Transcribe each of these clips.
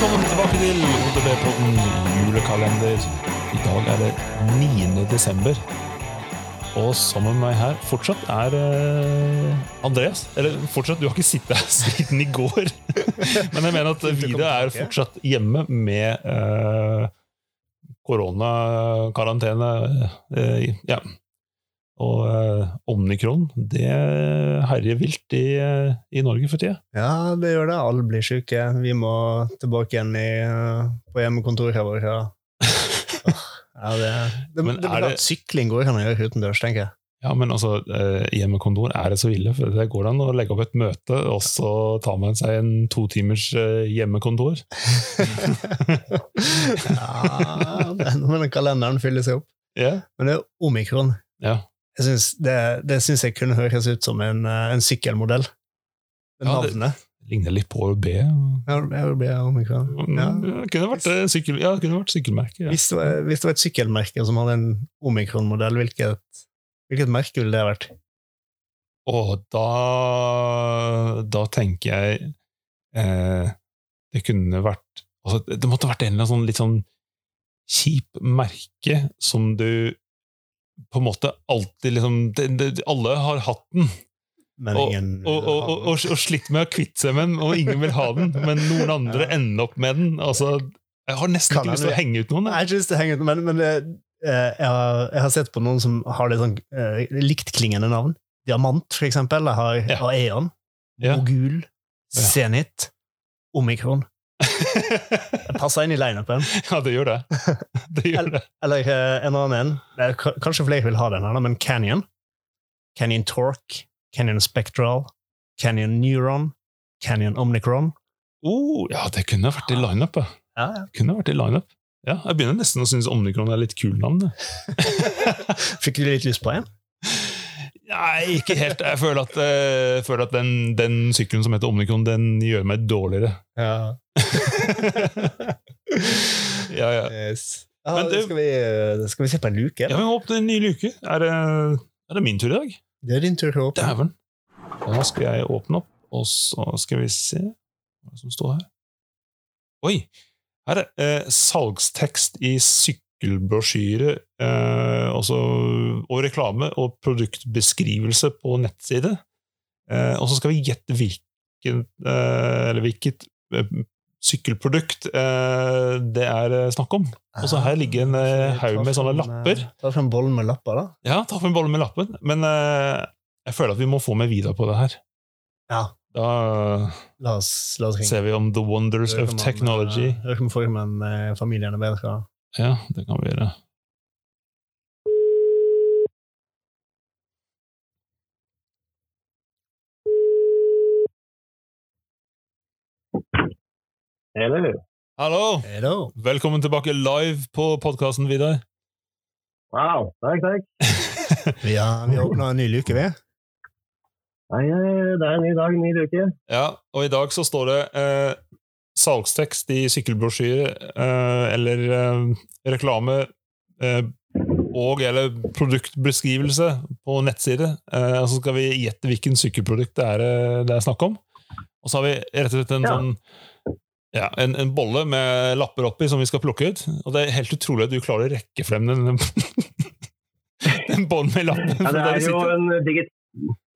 Velkommen tilbake til ODB-podden julekalender. I dag er det 9. desember. Og sammen med meg her fortsatt er eh, Andreas. Eller fortsatt, du har ikke sittet her siden i går. Men jeg mener at Vida er fortsatt hjemme med eh, koronakarantene. Eh, ja. Og eh, omnikron, det herjer vilt i, eh, i Norge for tida. Ja, det gjør det. Alle blir syke. Vi må tilbake igjen i, uh, på hjemmekontoret vårt. Ja. Ja, det, det, Men det, er det- Sykling går an å gjøre utendørs, tenker jeg. Ja, men altså, eh, hjemmekontor, er det så ille? For det går an å legge opp et møte, og så ta med seg en to timers eh, hjemmekontor. ja, den, den kalenderen fyller seg opp. Ja. Men det er omikron. Ja. Jeg synes, det, det syns jeg kunne høres ut som en, uh, en sykkelmodell. Ja, Navnet. Ligner litt på B. Ja, det omikron. Ja. Ja. Kunne vært eh, sykkel, ja, kunne vært sykkelmerke. Ja. Hvis, det var, hvis det var et sykkelmerke som hadde en omikron-modell, hvilket, hvilket merke ville det vært? Og da, da tenker jeg eh, Det kunne vært altså, Det måtte vært en eller annen sånn litt sånn kjip merke som du på en måte alltid liksom det, det, Alle har hatt den, Men og, ingen og, og, og, slitt med å kvitte seg med den, og ingen vil ha den, men noen andre Ja. ender opp med den. Altså, jeg har nesten Kan ikke lyst til å henge ut noen. Jeg. har ikke lyst til å henge ut, men, men eh, jeg, har, jeg har sett på noen som har litt sånn uh, liktklingende navn. Diamant, for eksempel. Jeg har Ja. Aeon. Mogul. Ja. Zenit. Omikron. Det passer inn i lineupen. ja, det gjør det. Det gjør det. Eller eh, en annen en. Kanskje flere vil ha den, her, men Canyon. Canyon Torque. Canyon Spectral. Canyon Neuron. Canyon Omnicron. Oh, ja, det kunne vært i lineupet. ja. Ja, ja. Kunne vært i lineup. Ja, jeg begynner nesten å synes Omnikron er litt kul navn. Fikk du litt lyst på en? Nei, ikke helt. Jeg føler at, eh, jeg føler at den, den sykkelen som heter Omnikon, den gjør meg dårligere. Ja. ja, ja. Yes. Ah, Men skal, vi, eh, skal vi se på en luke? ja vi må åpne en ny luke. Er det, er det min tur i dag? Det er din tur til å åpne. Dæven. Da skal jeg åpne opp, og så skal vi se hva som står her. Oi! Her er eh, salgstekst i sykkelbrosjyre eh, også, og reklame og produktbeskrivelse på nettside. Eh, og så skal vi gjette hvilken, eh, eller hvilket eh, sykkelprodukt eh, det er eh, snakk om. Og så her ligger en haug med sånne lapper. Ta frem bollen med lapper, da. Ja, ta fram bollen med lappen. Men eh, jeg føler at vi må få med videre på det her. Ja. Da La oss, la oss ser vi om the wonders of technology. Hører ikke om får med familien er bedre. Ja, det kan vi gjøre. Eller? Hallo! Hello. Velkommen tilbake live på podkasten, Vidar. Wow, takk, takk. Vi har, vi har åpna en ny luke, vi. Nei, det er en ny dag, en ny uke. Ja, og i dag så står det eh, salgstekst i sykkelbrosjyre eh, eller eh, reklame eh, og eller produktbeskrivelse på nettside. Så skal vi gjette hvilken sykkelprodukt det er, det er snakk om. Og så har vi rett og slett en Ja. sånn ja, en, en bolle med lapper oppi som vi skal plukke ut. Og det er helt utrolig at du klarer å rekke frem den, den bollen med lappen. Ja, det er jo en digi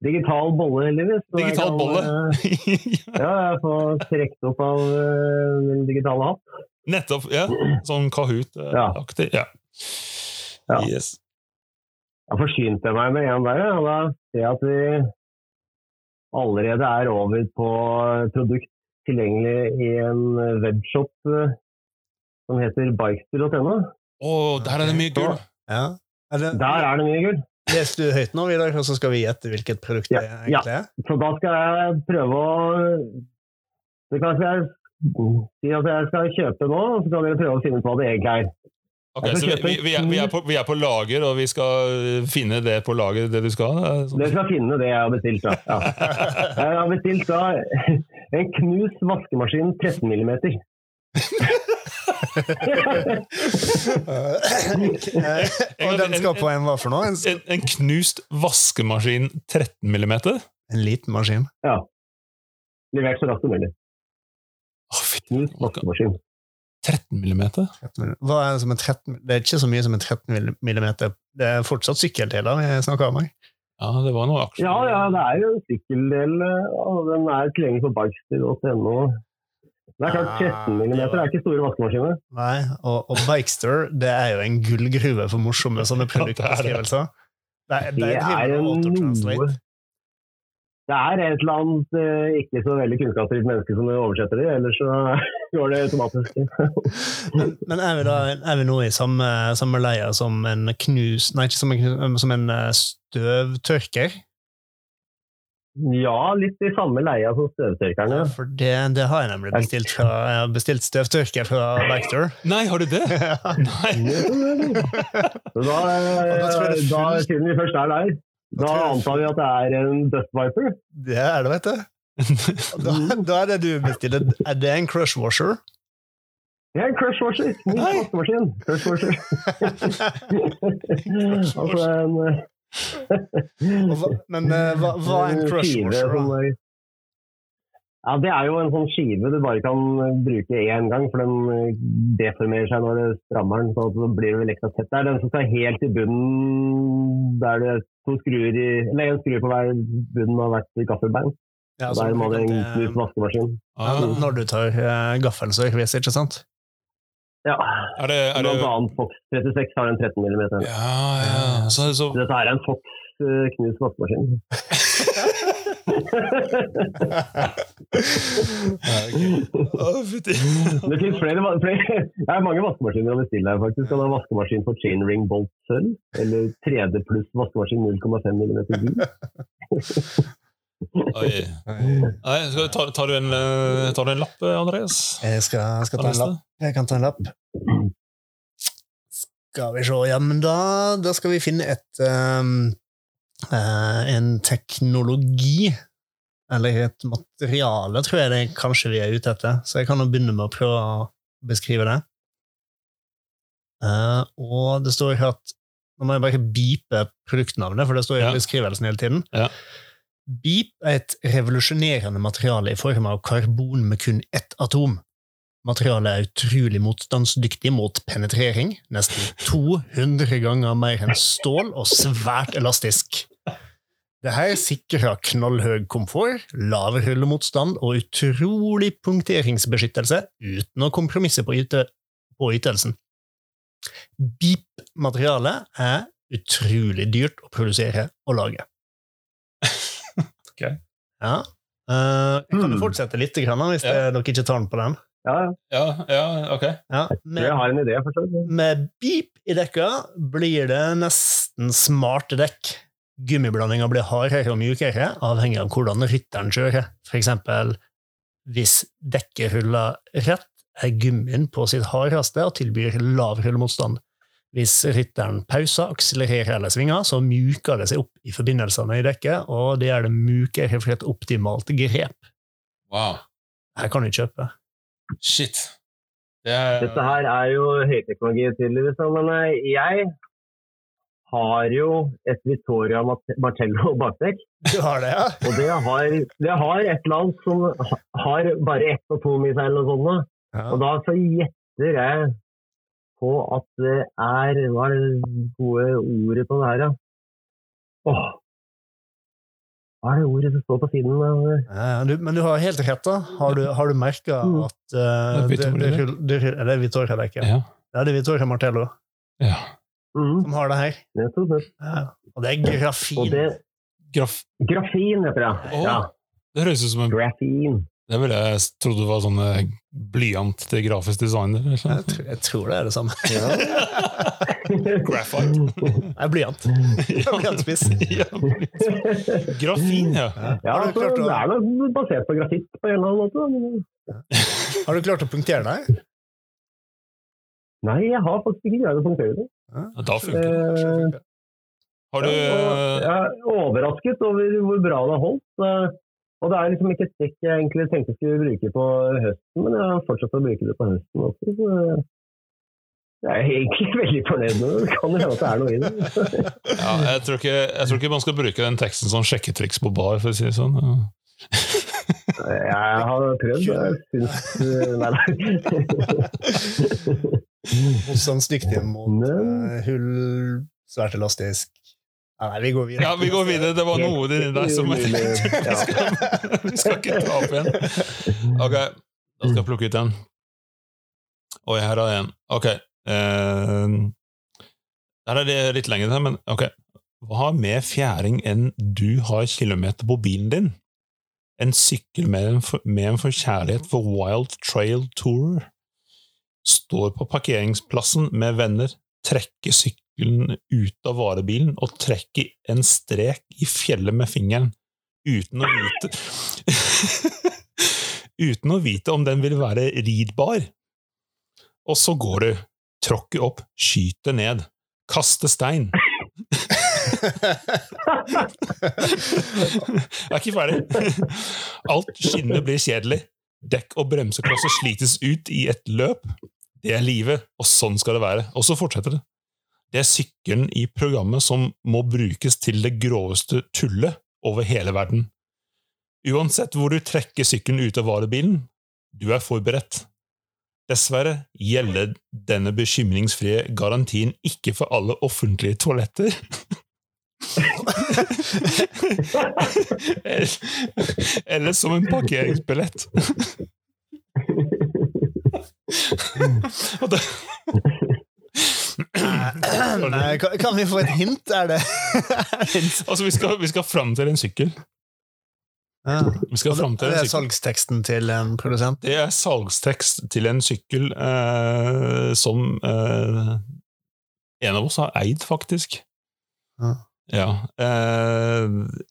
digital bolle, heldigvis. Digital kan, bolle. eh, Ja, jeg får strekt opp av eh, min digitale hatt. Nettopp. ja. Sånn Kahoot-aktig. Ja. Ja. Yes. Da forsynte jeg meg med en der, og da ser jeg at vi allerede er over på produkt tilgjengelig i en webshop eh, som heter bikester.no. Å, der er det mye gull! Ja. Er Der er det mye gull. Les du høyt nå, Vidar, og så skal vi gjette hvilket produkt det Ja, egentlig er? Ja, Så da skal jeg prøve å Det kan jeg si at jeg skal kjøpe nå, og så kan dere prøve å finne ut hva det egentlig er. Ok, så vi, vi, vi, er, vi, er på, vi er på lager, og vi skal finne det på lager, det du skal? Det sånn. Dere skal finne det jeg har bestilt. Da. Ja. Jeg har bestilt da en knust vaskemaskin 13 mm. og den skal på en hva for noe? En, En, en knust vaskemaskin 13 millimeter? en liten maskin. Ja. Levert så raskt som mulig. Knust vaskemaskin. 13 millimeter? 13 mm. Hva er det som en 13 Det er ikke så mye som en 13 millimeter. Det er fortsatt sykkeldeler vi snakker om her. Ja, det var noe aksjer. Ja, ja, det er jo en sykkeldel, eh, og den er tilgjengelig på bikester.no. Det er klart, 13 mm er ikke store vaskemaskiner. Nei, og, og Bikester det er jo en gullgruve for morsomme sånne produktbeskrivelser. Det er, det er noe det er et eller annet uh, ikke så veldig kunnskapsrikt menneske som oversetter det, ellers så går det automatisk. men, men er, vi da, er vi nå i samme, samme leie som en knus... Nei, ikke som en, som en støvtørker? Ja, litt i samme leia som støvtørkerne. Ja, for det, det, har jeg nemlig bestilt. Fra, jeg har bestilt støvtørker fra Vector. Nei, har du det? Nei. da, da, da, siden vi først er der, da antar vi at det er en Dust Viper. Det er det, vet du. Da, da er det du bestiller. Er det en crush washer? Det er en crush washer. Ny vaskemaskin. Crush washer. altså en men uh, hva, hva, er en crush washer? Ja, Det er jo en sånn skive du bare kan bruke én gang, for den eh, deformerer seg når du strammer den. så det blir vel ekstra tett. Det er den som skal helt i bunnen, der det er to skruer i, eller én skrue på hver bunn av hvert gaffelbein. Ja, der må det en knust vaskemaskin. Ja, når du tar gaffelen gaffel, så det ikke sant? Ja. Er det, er Blant annet Fox 36 har en 13 mm. Ja, ja. Så, så... Dette er en Fox uh, knust vaskemaskin. det finnes flere, flere Det er mange vaskemaskiner å bestille her, faktisk. Kan ha vaskemaskin for chainring bolt sølv, eller 3D pluss vaskemaskin 0,5 mm gul. Oi. Nei, tar, tar, du en, eh, tar, du en, lapp, Andreas? Jeg skal, skal ta en lapp. Jeg kan ta en lapp. Skal vi se Ja, men da, da skal vi finne et um, En teknologi, eller et materiale, tror jeg det kanskje vi er ute etter. Så jeg kan jo begynne med å prøve å beskrive det. Uh, og det står her at Nå må jeg bare beepe produktnavnet, for det står i ja. beskrivelsen hele tiden. Ja. Beep er et revolusjonerende materiale i form av karbon med kun ett atom. Materialet er utrolig motstandsdyktig mot penetrering, nesten 200 ganger mer enn stål og svært elastisk. Dette sikrer knallhøy komfort, lav rullemotstand og utrolig punkteringsbeskyttelse uten å kompromisse på, yte, på ytelsen. Beep-materialet er utrolig dyrt å produsere og lage. Okay. Ja. Uh, jeg kan jo hmm. fortsette litt, grann, hvis ja. dere ikke tar den på den. Ja, ja, ja ok. Ja, med, jeg har en idé, for Med beep i dekka blir det nesten smarte dekk. Gummiblandinga blir hardere og mjukere, avhengig av hvordan rytteren kjører. For eksempel, hvis dekket ruller rett, er gummien på sitt hardeste og tilbyr lav rullemotstand. Hvis rytteren pauser, akselererer eller svinger, så mjuker det seg opp i forbindelsene i dekket, og det er det mykere for et optimalt grep. Wow. Her kan du kjøpe. Shit. Det er... Dette her er jo høyteknologi, tydeligvis, men eh, jeg har jo et Victoria Martello bakdekk. Du har det, ja? Og det har, det har et eller annet som har bare ett atom i seg, eller noe sånt. Ja. Og da så gjetter jeg på at det er Hva er det gode ordet på det her, da? Åh. Hva er det ordet som står på siden? Ja, du, men du har helt rett. da. Har du, har du merka mm. at uh, det, det, det, det, er Vittoria? Ja. Det er Vittoria Martello ja. mm. som har det her. Ja. Og det er grafin. Det, Graf grafin heter det. Oh, ja. Det høres ut som en Grafin. Det ville jeg trodd var sånn eh, blyant til grafisk designer. Jeg tror, jeg tror, det er det samme. Graphite. Nei, blyant. Blyantspiss. ja, Grafin, ja. ja altså, å... Det er noe basert på grafitt på en eller annen måte. Har du klart å punktere deg? Nei, jeg har faktisk ikke greid å punktere det. Ja, da funker det. Eh, har du Jeg er overrasket over hvor bra det har holdt. Og det er liksom ikke et stikk jeg egentlig tenkte jeg skulle bruke på høsten, men jeg har fortsatt å bruke det på høsten også. Så jeg er egentlig veldig fornøyd med det. Det kan hende at det er noe i det. ja, jeg, tror ikke, jeg, tror ikke, man skal bruke den teksten som sjekketriks på bar, for å si det sånn. Jeg har prøvd, jeg syns eh, Nei, nei. Motstandsdyktig mot Men- eh, hull, svært elastisk Nei, nei, vi går videre. Ja, vi går videre. Det var noe inni der som jeg tenkte vi skal, vi skal ikke ta opp igjen. Ok, da skal jeg plukke ut en. Oi, her er en. Ok. Uh, her er det litt lenger men ok. Hva har mer fjæring enn du har kilometer på bilen din? En sykkel med en, for, med en forkjærlighet for Wild Trail Tour. Står på parkeringsplassen med venner, trekker sykkelen ut av varebilen og trekker en strek i fjellet med fingeren, uten å vite Uten å vite om den vil være ridbar. Og så går du, tråkker opp, skyter ned, kaster stein. Jeg er ikke ferdig. Alt skinnet blir kjedelig. Dekk og bremseklosser slites ut i et løp. Det er livet, og sånn skal det være. Og så fortsetter det. Det er sykkelen i programmet som må brukes til det groveste tullet over hele verden. Uansett hvor du trekker sykkelen ut av varebilen, du er forberedt. Dessverre gjelder denne bekymringsfrie garantien ikke for alle offentlige toaletter. eller, som en parkeringsbillett. Og det, Nei, kan, kan vi få et hint? Er det, altså, vi skal, vi skal fram til en sykkel. ja. Vi skal fram til Det er salgsteksten til en produsent. Det er salgstekst til en sykkel eh, som eh, en av oss har eid, faktisk. Ja. Ja. Eh,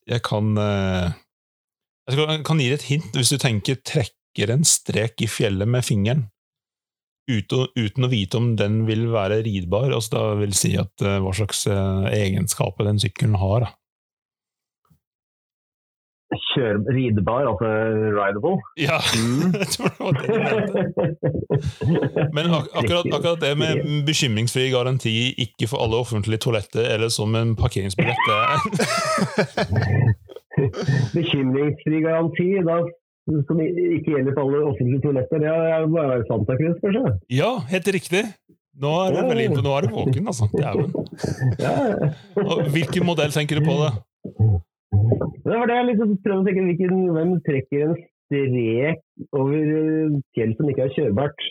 jeg kan eh, Jeg kan gi deg et hint hvis du tenker 'trekker en strek i fjellet med fingeren'. Uten, uten å vite om den vil være ridbar, altså da vil si at uh, hva slags uh, egenskaper den sykkelen har. Da. Kjør, ridbar, altså rideable. Ja, Mm. jeg tror det var det du mente. Men ak akkurat, akkurat det med bekymringsfri garanti ikke for alle offentlige toaletter eller som en parkeringsbillett er- Bekymringsfri garanti, da, som ikke gjelder for alle offentlige toaletter, det er bare Santa Cruz, kanskje? Ja, helt riktig! Nå er du veldig nå er du våken, altså. Dæven. Ja, Hvilken modell tenker du på, det? Det var det jeg liksom prøvde å tenke hvilken, hvem trekker en strek over eh, fjell som ikke er kjørbart.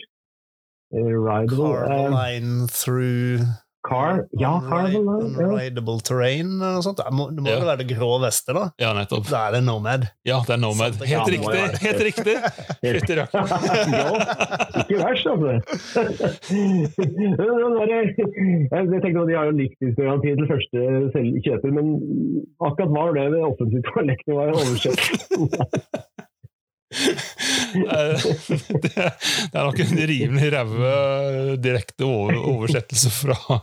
Carline Rideable eh, through Car? Ja. Ja. Terrain eller noe sånt. Det må, det må Ja. jo være det grå veste, da. Ja, nettopp. Da er det Nomad. Ja, det er Nomad. Sant, det Helt riktig! Helt riktig! Fytti rakkeren. ja, ikke verst, altså. Jeg tenkte tenker at De har jo livstidsgaranti til første kjøper, men akkurat var det det offentlige toalettet var oversett. Eh, Det det er nok en rimelig ræve direkte over- oversettelse fra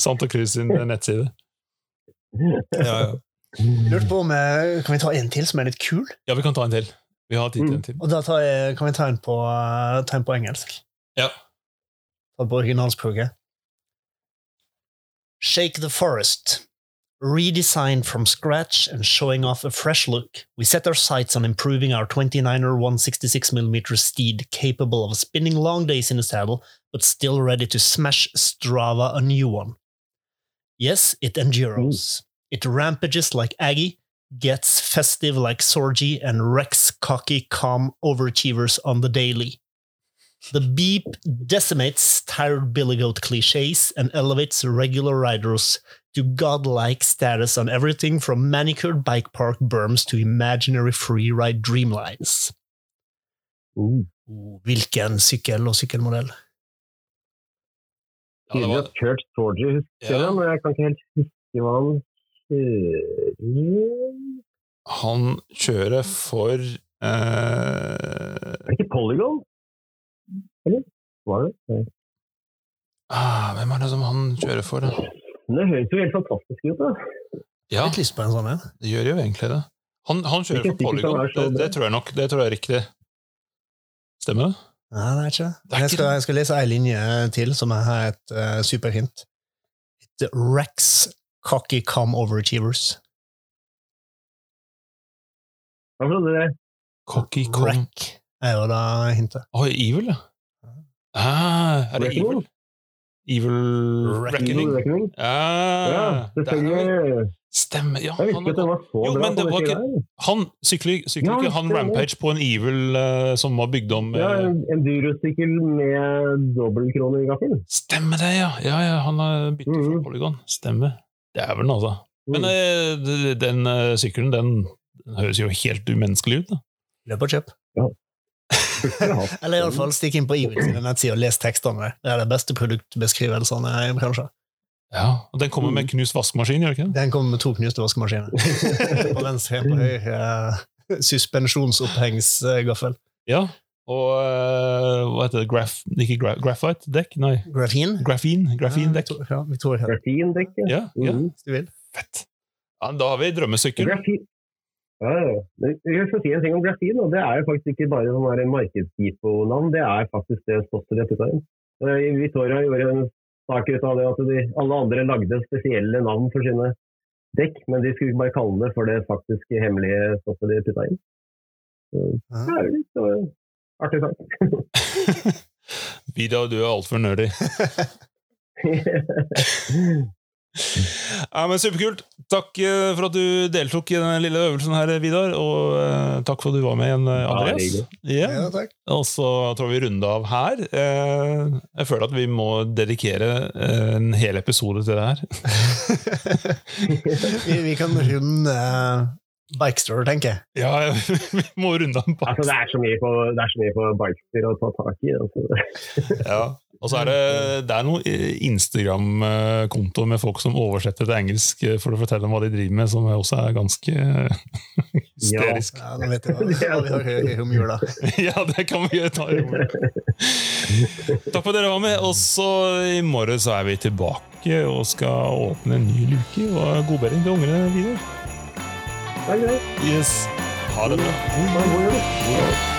Santa Cruz sin nettside. Ja, ja. Lurt på om eh, Kan vi ta en til som er litt kul? ja, vi kan ta en til. Vi har tid til en til. Og da tar jeg, kan vi ta en på, eh, ta en på engelsk. Ja. Ta på originalspråket. Shake the forest. Redesigned from scratch and showing off a fresh look, we set our sights on improving our 29er 166mm steed capable of spinning long days in the saddle, but still ready to smash Strava a new one. Yes, it enduros. It rampages like Aggie, gets festive like Sorgi, and wrecks cocky, calm overachievers on the daily. The beep decimates tired billy goat cliches and elevates regular riders to godlike status on everything from manicured bike park berms to imaginary freeride dreamlines. Uh, Oh, hvilken sykkel og sykkelmodell? Ja, det Tydelig var, at Kurt Storger husker Ja. det, men jeg kan ikke helt huske hva han kjører han kjører for eh, Er det ikke Polygon? Eller? Var det? Ah, Hvem er det som han kjører for? da? Det høres jo helt fantastisk ut, da. Ja, en sånn ja. det gjør jo egentlig det. Han, han kjører for Polygon, han er så det, det tror jeg nok. Det tror jeg er riktig. Stemmer det? Nei, det er ikke det. Det er Jeg skal, det. jeg skal lese ei linje til, som er et uh, superhint. It wrecks cocky come overachievers. Hva for det? Cocky come er jo da hintet. Å, Evil, ja. Ah, er det Reckoning? Evil? Evil Reckoning? Evil Reckoning. Ah, Ja, selvfølgelig. Stemmer. Ja, Jeg visste ikke at det var så Jo, bra men det på var ikke- han sykler, sykler Ja, ikke han. Rampage på en Evil uh, som var bygd om Ja, eh, en endurosykkel med dobbeltkronegaffel. Stemmer det, ja! ja, ja han har byttet fra Mhm. Polygon. Stemmer. Dæven, altså. Mm. Men d- den sykkelen, den, den høres jo helt umenneskelig ut. da. Løp og kjøp. Ja. Eller iallfall stikk inn på Evil sine nettsider og les tekstene. Det er de beste produktbeskrivelsene kanskje. Ja, og Den kommer med knust vaskemaskin, gjør ikke? Den kommer med to knuste vaskemaskiner. På venstre, på høyre eh, suspensjonsopphengsgaffel. Ja, og uh, hva heter det? Graf, ikke gra, Graphite-dekk? Nei, Grafin. grafin. Grafindekk. Ja, Grafindekk, ja. Ja, ja, Mhm. hvis du vil. fett. Ja, da har vi drømmesykkel. Grafin. Ja, ja. Men Jeg skal si en ting om grafin, og det er jo faktisk ikke bare sånn markedsgipo-navn, det er faktisk det stoffet de har putta inn. Eh, Victoria gjorde en sak ut av det at de, alle andre lagde spesielle navn for sine dekk, men de skulle bare kalle det for det faktiske hemmelige stoffet de putta inn. Så, Ja. det er jo litt så, artig sak. Vidar, du er altfor nerdy. Ja, men Superkult. Takk eh, for at du deltok i den lille øvelsen her, Vidar. Og eh, takk for at du var med igjen, eh, Ja, Andreas. hyggelig. Ja. Takk. Og så tror jeg vi runder av her. Eh, Jeg føler at vi må dedikere en hel episode til det her. vi, vi kan runde uh, Bikestore, tenker jeg. Ja, vi må runde av på altså, det, er så mye på, det er så mye på bikestore å ta tak i. Altså. Ja. Og så er det, det er noen Instagram-kontoer med folk som oversetter til engelsk eh, for å fortelle om hva de driver med, som også er ganske hysterisk. Ja, nå vet jeg hva, hva vi romjula. Ja, det kan vi ta i morgen. Takk for at dere var med. Og så i morgen så er vi tilbake og skal åpne en ny luke. Og god bedring til ungene videre. Det er. Yes. Ha det bra. God jul.